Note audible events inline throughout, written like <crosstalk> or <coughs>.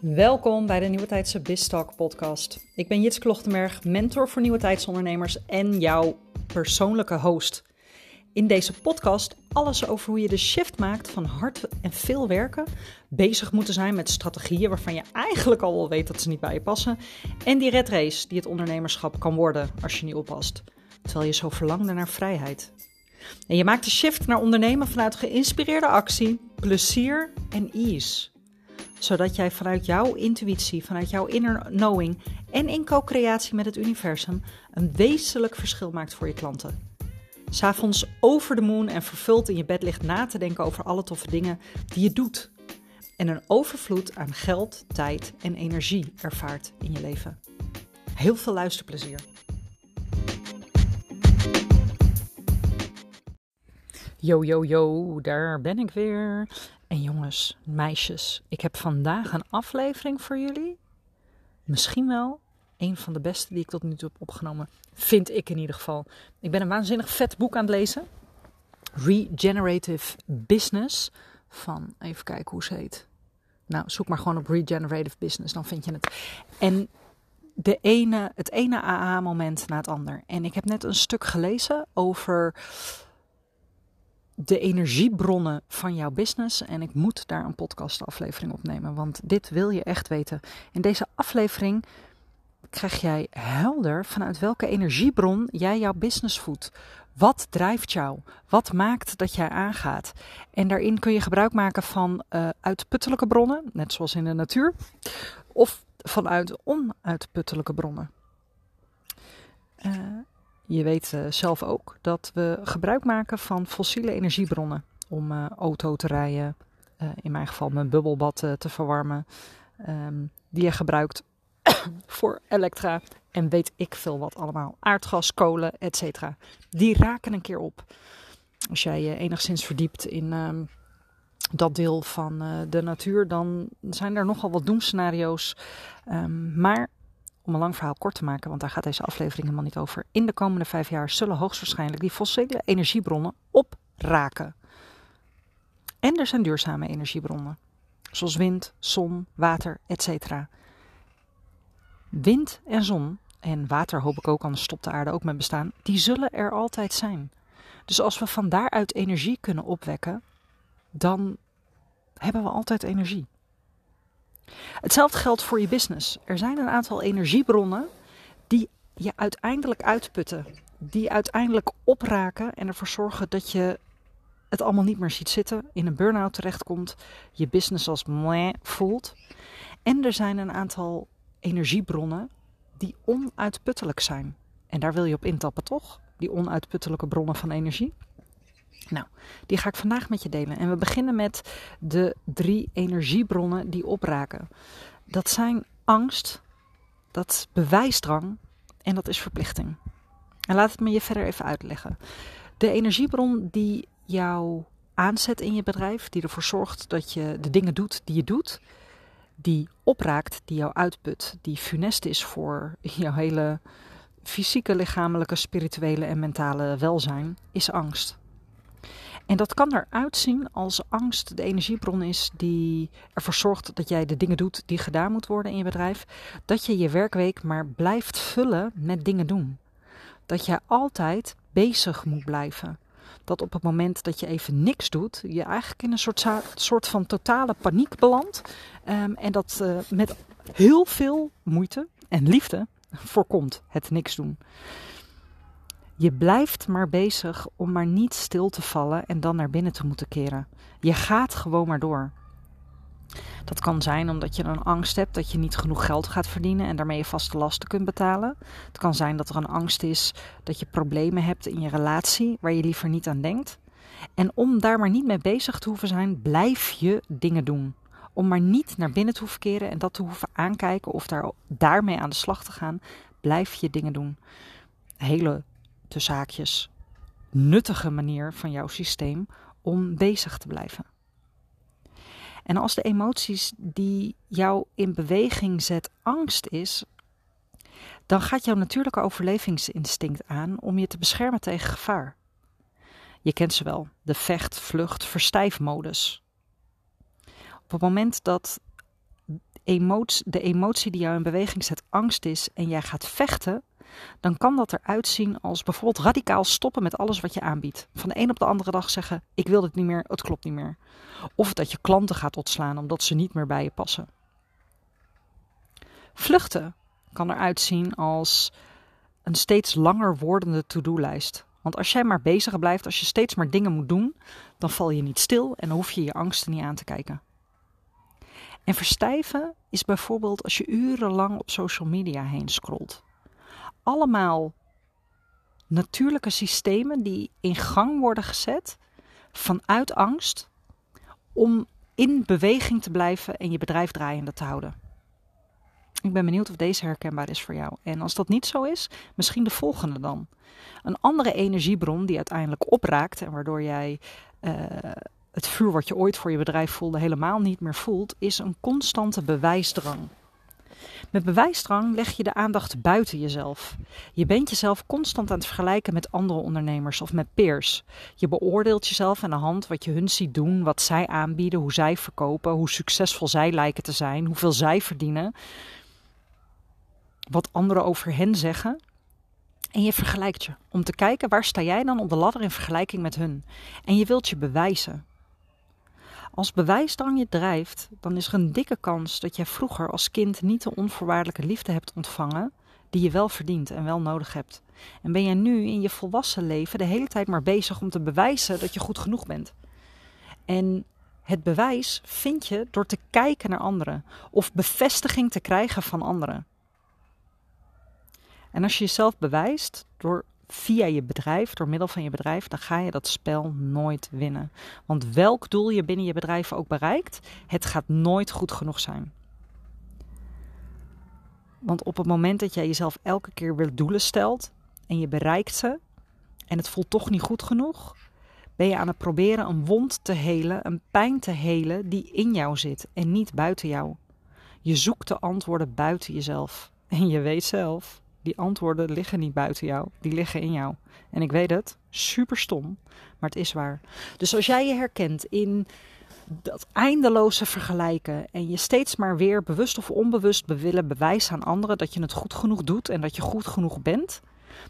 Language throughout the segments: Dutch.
Welkom bij de Nieuwe Tijdse BizTalk podcast. Ik ben Jits Klochtenberg, mentor voor nieuwe tijdsondernemers en jouw persoonlijke host. In deze podcast alles over hoe je de shift maakt van hard en veel werken, bezig moeten zijn met strategieën waarvan je eigenlijk al wel weet dat ze niet bij je passen, en die red race die het ondernemerschap kan worden als je niet oppast, terwijl je zo verlangde naar vrijheid. En je maakt de shift naar ondernemen vanuit geïnspireerde actie, plezier en ease zodat jij vanuit jouw intuïtie, vanuit jouw inner knowing en in co-creatie met het universum een wezenlijk verschil maakt voor je klanten. S'avonds over de moon en vervuld in je bed ligt na te denken over alle toffe dingen die je doet. En een overvloed aan geld, tijd en energie ervaart in je leven. Heel veel luisterplezier. Yo, yo, yo, daar ben ik weer. En jongens, meisjes, ik heb vandaag een aflevering voor jullie. Misschien wel een van de beste die ik tot nu toe heb opgenomen. Vind ik in ieder geval. Ik ben een waanzinnig vet boek aan het lezen. Regenerative Business. Van, even kijken hoe ze heet. Nou, zoek maar gewoon op Regenerative Business, dan vind je het. En de ene, het ene AA-moment na het ander. En ik heb net een stuk gelezen over de energiebronnen van jouw business. En ik moet daar een podcastaflevering opnemen, want dit wil je echt weten. In deze aflevering krijg jij helder vanuit welke energiebron jij jouw business voedt. Wat drijft jou? Wat maakt dat jij aangaat? En daarin kun je gebruik maken van uh, uitputtelijke bronnen, net zoals in de natuur, of vanuit onuitputtelijke bronnen. Uh, je weet uh, zelf ook dat we gebruik maken van fossiele energiebronnen om uh, auto te rijden, uh, in mijn geval mijn bubbelbad te verwarmen, um, die je gebruikt <coughs> voor elektra en weet ik veel wat allemaal, aardgas, kolen, etc. Die raken een keer op. Als jij je enigszins verdiept in um, dat deel van de natuur, dan zijn er nogal wat doemscenario's. Um, maar om een lang verhaal kort te maken, want daar gaat deze aflevering helemaal niet over. In de komende vijf jaar zullen hoogstwaarschijnlijk die fossiele energiebronnen opraken. En er zijn duurzame energiebronnen, zoals wind, zon, water, etc. Wind en zon, en water hoop ik ook, anders stopt de aarde ook met bestaan, die zullen er altijd zijn. Dus als we van daaruit energie kunnen opwekken, dan hebben we altijd energie. Hetzelfde geldt voor je business. Er zijn een aantal energiebronnen die je uiteindelijk uitputten. Die uiteindelijk opraken en ervoor zorgen dat je het allemaal niet meer ziet zitten, in een burn-out terechtkomt, je business als meh voelt. En er zijn een aantal energiebronnen die onuitputtelijk zijn. En daar wil je op intappen, toch? Die onuitputtelijke bronnen van energie. Nou, die ga ik vandaag met je delen. En we beginnen met de drie energiebronnen die opraken. Dat zijn angst, dat is bewijsdrang en dat is verplichting. En laat het me je verder even uitleggen. De energiebron die jou aanzet in je bedrijf, die ervoor zorgt dat je de dingen doet die je doet, die opraakt, die jou uitput, die funest is voor jouw hele fysieke, lichamelijke, spirituele en mentale welzijn, is angst. En dat kan eruit zien als angst de energiebron is die ervoor zorgt dat jij de dingen doet die gedaan moeten worden in je bedrijf. Dat je je werkweek maar blijft vullen met dingen doen. Dat jij altijd bezig moet blijven. Dat op het moment dat je even niks doet, je eigenlijk in een soort, soort van totale paniek belandt. Um, en dat uh, met heel veel moeite en liefde voorkomt het niks doen. Je blijft maar bezig om maar niet stil te vallen en dan naar binnen te moeten keren. Je gaat gewoon maar door. Dat kan zijn omdat je een angst hebt dat je niet genoeg geld gaat verdienen en daarmee je vaste lasten kunt betalen. Het kan zijn dat er een angst is dat je problemen hebt in je relatie waar je liever niet aan denkt. En om daar maar niet mee bezig te hoeven zijn, blijf je dingen doen. Om maar niet naar binnen te hoeven keren en dat te hoeven aankijken of daar, daarmee aan de slag te gaan, blijf je dingen doen. Hele de zaakjes, nuttige manier van jouw systeem om bezig te blijven. En als de emoties die jou in beweging zet angst is, dan gaat jouw natuurlijke overlevingsinstinct aan om je te beschermen tegen gevaar. Je kent ze wel, de vecht, vlucht, verstijfmodus. Op het moment dat emotie, de emotie die jou in beweging zet angst is en jij gaat vechten, dan kan dat eruit zien als bijvoorbeeld radicaal stoppen met alles wat je aanbiedt. Van de een op de andere dag zeggen: Ik wil dit niet meer, het klopt niet meer. Of dat je klanten gaat ontslaan omdat ze niet meer bij je passen. Vluchten kan eruit zien als een steeds langer wordende to-do-lijst. Want als jij maar bezig blijft, als je steeds maar dingen moet doen, dan val je niet stil en hoef je je angsten niet aan te kijken. En verstijven is bijvoorbeeld als je urenlang op social media heen scrolt. Allemaal natuurlijke systemen die in gang worden gezet vanuit angst om in beweging te blijven en je bedrijf draaiende te houden. Ik ben benieuwd of deze herkenbaar is voor jou. En als dat niet zo is, misschien de volgende dan. Een andere energiebron die uiteindelijk opraakt en waardoor jij uh, het vuur wat je ooit voor je bedrijf voelde helemaal niet meer voelt, is een constante bewijsdrang. Met bewijsdrang leg je de aandacht buiten jezelf. Je bent jezelf constant aan het vergelijken met andere ondernemers of met peers. Je beoordeelt jezelf aan de hand wat je hun ziet doen, wat zij aanbieden, hoe zij verkopen, hoe succesvol zij lijken te zijn, hoeveel zij verdienen, wat anderen over hen zeggen. En je vergelijkt je om te kijken waar sta jij dan op de ladder in vergelijking met hun. En je wilt je bewijzen. Als bewijsdrang je drijft, dan is er een dikke kans dat jij vroeger als kind niet de onvoorwaardelijke liefde hebt ontvangen die je wel verdient en wel nodig hebt. En ben jij nu in je volwassen leven de hele tijd maar bezig om te bewijzen dat je goed genoeg bent. En het bewijs vind je door te kijken naar anderen of bevestiging te krijgen van anderen. En als je jezelf bewijst door via je bedrijf, door middel van je bedrijf, dan ga je dat spel nooit winnen. Want welk doel je binnen je bedrijf ook bereikt, het gaat nooit goed genoeg zijn. Want op het moment dat jij jezelf elke keer weer doelen stelt en je bereikt ze en het voelt toch niet goed genoeg, ben je aan het proberen een wond te helen, een pijn te helen die in jou zit en niet buiten jou. Je zoekt de antwoorden buiten jezelf en je weet zelf die antwoorden liggen niet buiten jou, die liggen in jou. En ik weet het, super stom, maar het is waar. Dus als jij je herkent in dat eindeloze vergelijken en je steeds maar weer bewust of onbewust willen bewijzen aan anderen dat je het goed genoeg doet en dat je goed genoeg bent,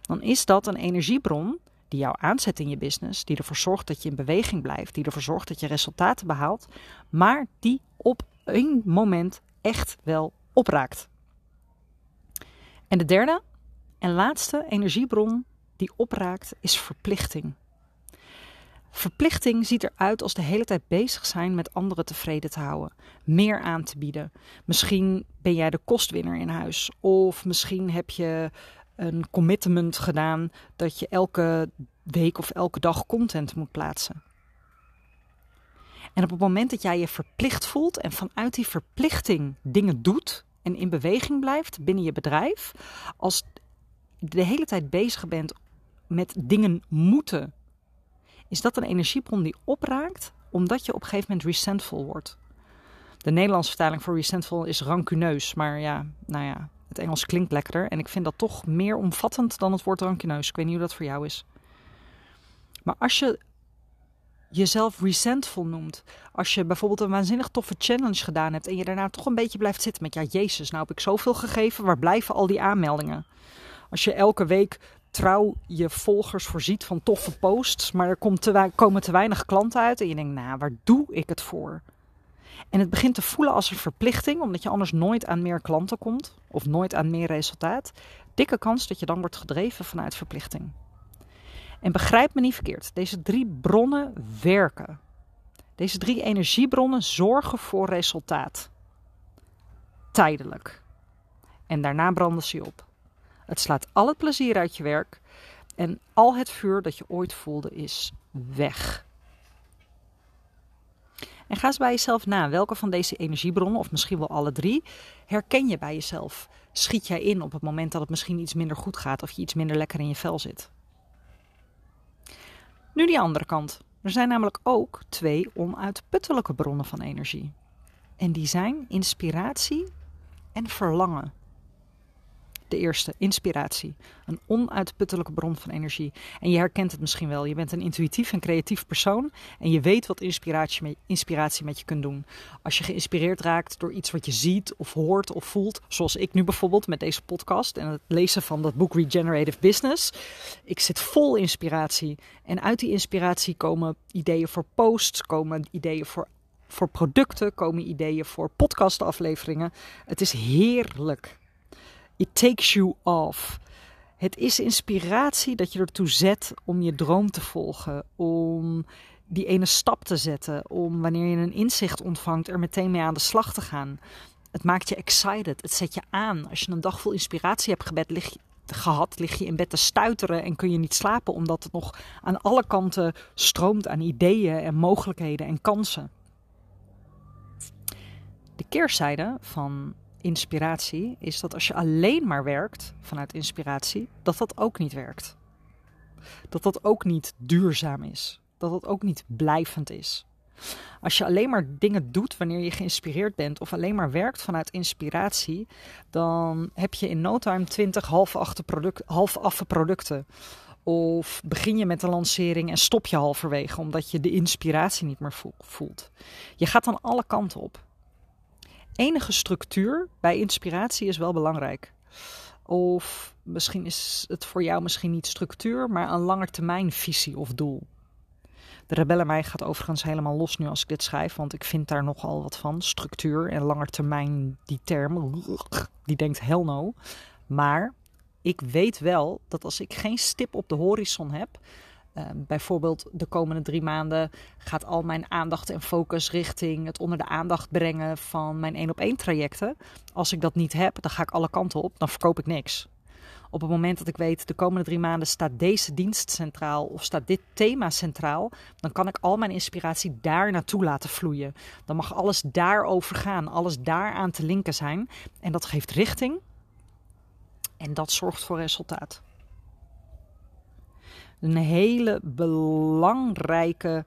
dan is dat een energiebron die jou aanzet in je business, die ervoor zorgt dat je in beweging blijft, die ervoor zorgt dat je resultaten behaalt, maar die op een moment echt wel opraakt. En de derde en laatste energiebron die opraakt is verplichting. Verplichting ziet eruit als de hele tijd bezig zijn met anderen tevreden te houden, meer aan te bieden. Misschien ben jij de kostwinner in huis, of misschien heb je een commitment gedaan dat je elke week of elke dag content moet plaatsen. En op het moment dat jij je verplicht voelt en vanuit die verplichting dingen doet, en in beweging blijft binnen je bedrijf, als de hele tijd bezig bent met dingen moeten, is dat een energiebron die opraakt omdat je op een gegeven moment resentful wordt. De Nederlandse vertaling voor resentful is rancuneus, maar ja, nou ja, het Engels klinkt lekkerder en ik vind dat toch meer omvattend dan het woord rancuneus. Ik weet niet hoe dat voor jou is. Maar als je jezelf resentful noemt. Als je bijvoorbeeld een waanzinnig toffe challenge gedaan hebt en je daarna toch een beetje blijft zitten met ja, Jezus, nou heb ik zoveel gegeven, waar blijven al die aanmeldingen? Als je elke week trouw je volgers voorziet van toffe posts, maar er komt komen te weinig klanten uit en je denkt, nou, waar doe ik het voor? En het begint te voelen als een verplichting, omdat je anders nooit aan meer klanten komt of nooit aan meer resultaat. Dikke kans dat je dan wordt gedreven vanuit verplichting. En begrijp me niet verkeerd, deze drie bronnen werken. Deze drie energiebronnen zorgen voor resultaat. Tijdelijk. En daarna branden ze op. Het slaat al het plezier uit je werk en al het vuur dat je ooit voelde is weg. En ga eens bij jezelf na. Welke van deze energiebronnen, of misschien wel alle drie, herken je bij jezelf? Schiet jij in op het moment dat het misschien iets minder goed gaat of je iets minder lekker in je vel zit? Nu die andere kant. Er zijn namelijk ook twee onuitputtelijke bronnen van energie. En die zijn inspiratie en verlangen. De eerste, inspiratie. Een onuitputtelijke bron van energie. En je herkent het misschien wel. Je bent een intuïtief en creatief persoon. En je weet wat inspiratie met, inspiratie met je kunt doen. Als je geïnspireerd raakt door iets wat je ziet of hoort of voelt. Zoals ik nu bijvoorbeeld met deze podcast en het lezen van dat boek Regenerative Business. Ik zit vol inspiratie. En uit die inspiratie komen ideeën voor posts, komen ideeën voor voor producten, komen ideeën voor podcastafleveringen. Het is heerlijk. It takes you off. Het is inspiratie dat je ertoe zet om je droom te volgen, om die ene stap te zetten, om wanneer je een inzicht ontvangt er meteen mee aan de slag te gaan. Het maakt je excited, het zet je aan. Als je een dag vol inspiratie hebt gebed, lig gehad, lig je in bed te stuiteren en kun je niet slapen omdat het nog aan alle kanten stroomt aan ideeën en mogelijkheden en kansen. De keerzijde van inspiratie is dat als je alleen maar werkt vanuit inspiratie, dat dat ook niet werkt. Dat dat ook niet duurzaam is. Dat dat ook niet blijvend is. Als je alleen maar dingen doet wanneer je geïnspireerd bent of alleen maar werkt vanuit inspiratie, dan heb je in no time 20 halfaffe product, half producten. Of begin je met een lancering en stop je halverwege omdat je de inspiratie niet meer voelt. Je gaat dan alle kanten op enige structuur bij inspiratie is wel belangrijk. Of misschien is het voor jou misschien niet structuur, maar een langetermijnvisie of doel. De rebelle mij gaat overigens helemaal los nu als ik dit schrijf, want ik vind daar nogal wat van. Structuur en langetermijn, die termen, die denkt hell no. Maar ik weet wel dat als ik geen stip op de horizon heb, Ehm, bijvoorbeeld de komende drie maanden gaat al mijn aandacht en focus richting het onder de aandacht brengen van mijn één op één trajecten. Als ik dat niet heb, dan ga ik alle kanten op, dan verkoop ik niks. Op het moment dat ik weet, de komende drie maanden staat deze dienst centraal of staat dit thema centraal, dan kan ik al mijn inspiratie daar naartoe laten vloeien. Dan mag alles daarover gaan, alles daaraan te linken zijn. En dat geeft richting en dat zorgt voor resultaat. Een hele belangrijke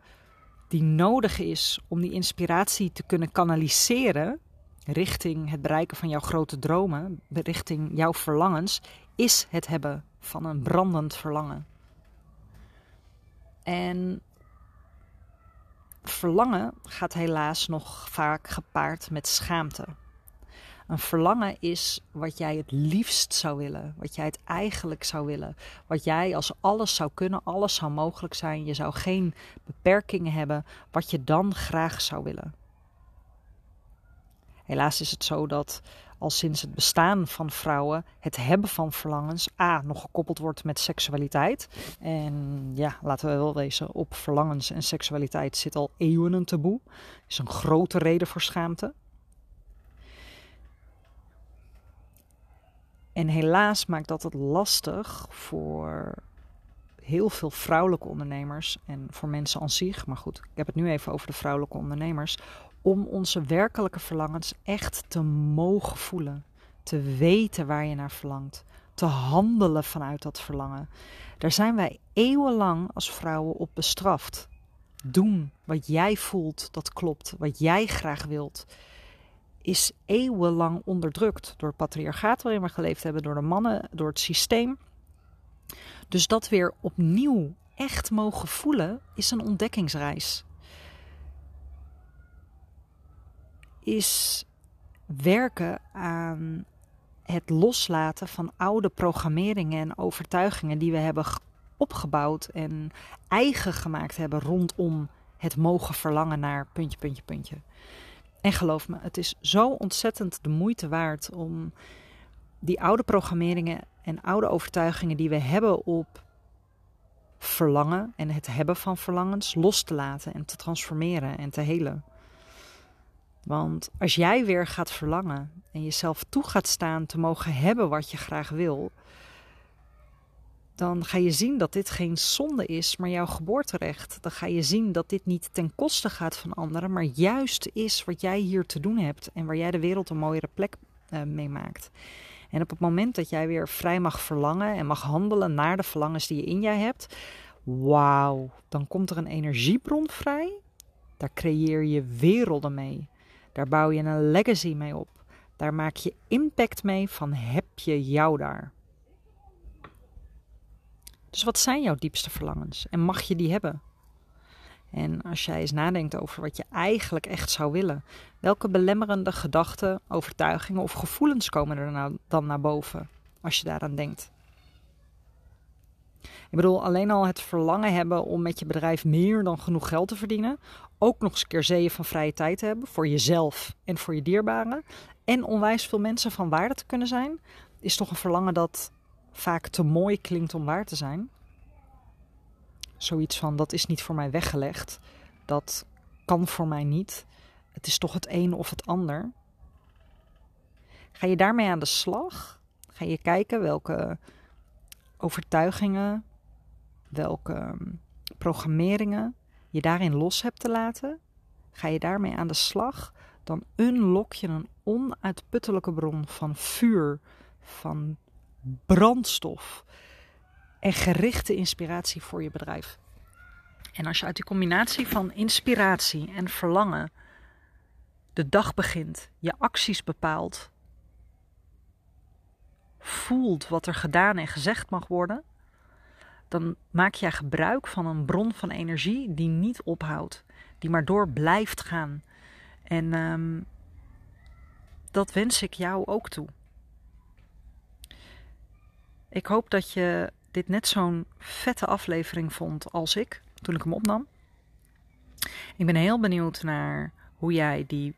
die nodig is om die inspiratie te kunnen kanaliseren richting het bereiken van jouw grote dromen, richting jouw verlangens, is het hebben van een brandend verlangen. En verlangen gaat helaas nog vaak gepaard met schaamte. Een verlangen is wat jij het liefst zou willen, wat jij het eigenlijk zou willen. Wat jij als alles zou kunnen, alles zou mogelijk zijn, je zou geen beperkingen hebben, wat je dan graag zou willen. Helaas is het zo dat al sinds het bestaan van vrouwen het hebben van verlangens A nog gekoppeld wordt met seksualiteit. En ja, laten we wel wezen, op verlangens en seksualiteit zit al eeuwen een taboe. is een grote reden voor schaamte. En helaas maakt dat het lastig voor heel veel vrouwelijke ondernemers en voor mensen aan zich. Maar goed, ik heb het nu even over de vrouwelijke ondernemers. Om onze werkelijke verlangens echt te mogen voelen. Te weten waar je naar verlangt. Te handelen vanuit dat verlangen. Daar zijn wij eeuwenlang als vrouwen op bestraft. Doen wat jij voelt dat klopt. Wat jij graag wilt is eeuwenlang onderdrukt door het patriarchaat waarin we geleefd hebben, door de mannen, door het systeem. Dus dat weer opnieuw echt mogen voelen is een ontdekkingsreis. Is werken aan het loslaten van oude programmeringen en overtuigingen die we hebben opgebouwd en eigen gemaakt hebben rondom het mogen verlangen naar puntje, puntje, puntje. En geloof me, het is zo ontzettend de moeite waard om die oude programmeringen en oude overtuigingen die we hebben op verlangen en het hebben van verlangens los te laten en te transformeren en te helen. Want als jij weer gaat verlangen en jezelf toe gaat staan te mogen hebben wat je graag wil, dan ga je zien dat dit geen zonde is, maar jouw geboorterecht. Dan ga je zien dat dit niet ten koste gaat van anderen, maar juist is wat jij hier te doen hebt en waar jij de wereld een mooiere plek uh, mee maakt. En op het moment dat jij weer vrij mag verlangen en mag handelen naar de verlangens die je in jij hebt, wauw, dan komt er een energiebron vrij. Daar creëer je werelden mee. Daar bouw je een legacy mee op. Daar maak je impact mee van heb je jou daar. Dus wat zijn jouw diepste verlangens en mag je die hebben? En als jij eens nadenkt over wat je eigenlijk echt zou willen, welke belemmerende gedachten, overtuigingen of gevoelens komen er nou dan naar boven als je daaraan denkt? Ik bedoel, alleen al het verlangen hebben om met je bedrijf meer dan genoeg geld te verdienen, ook nog eens een keer zeeën van vrije tijd te hebben voor jezelf en voor je dierbaren, en onwijs veel mensen van waarde te kunnen zijn, is toch een verlangen dat vaak te mooi klinkt om waar te zijn. Zoiets van dat is niet voor mij weggelegd, dat kan voor mij niet. Het is toch het een of het ander. Ga je daarmee aan de slag? Ga je kijken welke overtuigingen, welke ehm, programmeringen je daarin los hebt te laten? Ga je daarmee aan de slag? Dan unlock je een onuitputtelijke bron van vuur, van brandstof en gerichte inspiratie voor je bedrijf. En als je uit die combinatie van inspiratie en verlangen de dag begint, je acties bepaalt, voelt wat er gedaan en gezegd mag worden, dan maak jij gebruik van een bron van energie die niet ophoudt, die maar door blijft gaan. En um, dat wens ik jou ook toe. Ik hoop dat je dit net zo'n vette aflevering vond als ik toen ik hem opnam. Ik ben heel benieuwd naar hoe jij die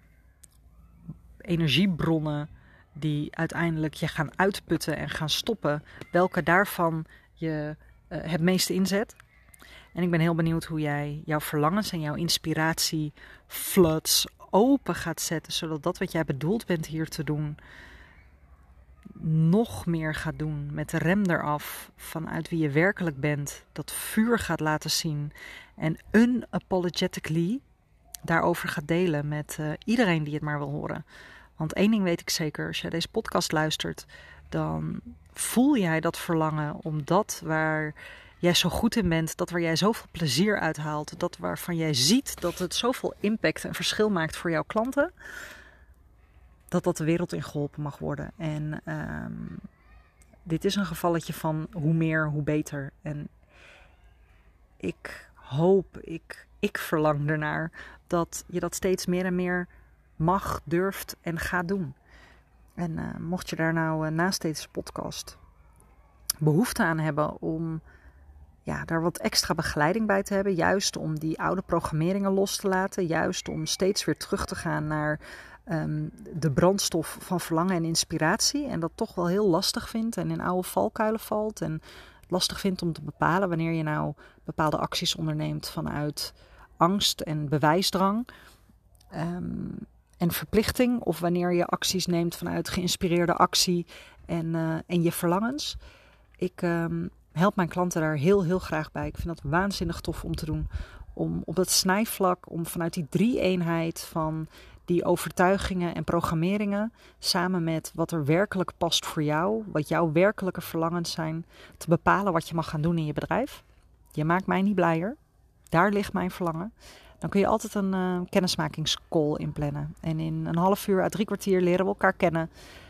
energiebronnen die uiteindelijk je gaan uitputten en gaan stoppen, welke daarvan je uh, het meeste inzet. En ik ben heel benieuwd hoe jij jouw verlangens en jouw inspiratie floods open gaat zetten, zodat dat wat jij bedoeld bent hier te doen, nog meer gaat doen. Met de rem eraf vanuit wie je werkelijk bent. Dat vuur gaat laten zien. En unapologetically daarover gaat delen met uh, iedereen die het maar wil horen. Want één ding weet ik zeker: als jij deze podcast luistert, dan voel jij dat verlangen om dat waar jij zo goed in bent, dat waar jij zoveel plezier uit haalt, dat waarvan jij ziet dat het zoveel impact en verschil maakt voor jouw klanten, dat dat de wereld in geholpen mag worden. En um, dit is een gevalletje van hoe meer, hoe beter. En ik hoop, ik, ik verlang ernaar dat je dat steeds meer en meer mag, durft en gaat doen. En uh, mocht je daar nou uh, naast deze podcast behoefte aan hebben om ja, daar wat extra begeleiding bij te hebben. Juist om die oude programmeringen los te laten. Juist om steeds weer terug te gaan naar um, de brandstof van verlangen en inspiratie. En dat toch wel heel lastig vindt en in oude valkuilen valt. En lastig vindt om te bepalen wanneer je nou bepaalde acties onderneemt vanuit angst en bewijsdrang. Um, en verplichting. Of wanneer je acties neemt vanuit geïnspireerde actie en, uh, en je verlangens. Ik um, help mijn klanten daar heel, heel graag bij. Ik vind dat waanzinnig tof om te doen. Om op dat snijvlak, om vanuit die drie-eenheid van die overtuigingen en programmeringen, samen met wat er werkelijk past voor jou, wat jouw werkelijke verlangens zijn, te bepalen wat je mag gaan doen in je bedrijf. Je maakt mij niet blijer. Daar ligt mijn verlangen. Dan kun je altijd een uh, kennismakingscall inplannen. En in een half uur à drie kwartier leren we elkaar kennen.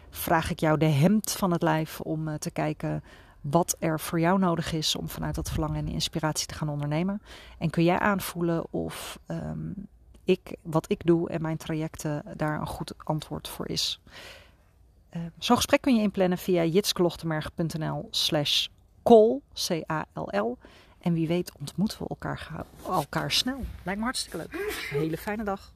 Vraag ik jou de hemd van het lijf om uh, te kijken wat er voor jou nodig is om vanuit dat verlangen en inspiratie te gaan ondernemen. En kun jij aanvoelen of um, ik, wat ik doe en mijn trajecten daar een goed antwoord voor is. Uh, Zo'n gesprek kun je inplannen via jitsklochtenberg.nl slash call, C-A-L-L. En wie weet ontmoeten we elkaar, elkaar snel. Lijkt me hartstikke leuk. Een hele fijne dag.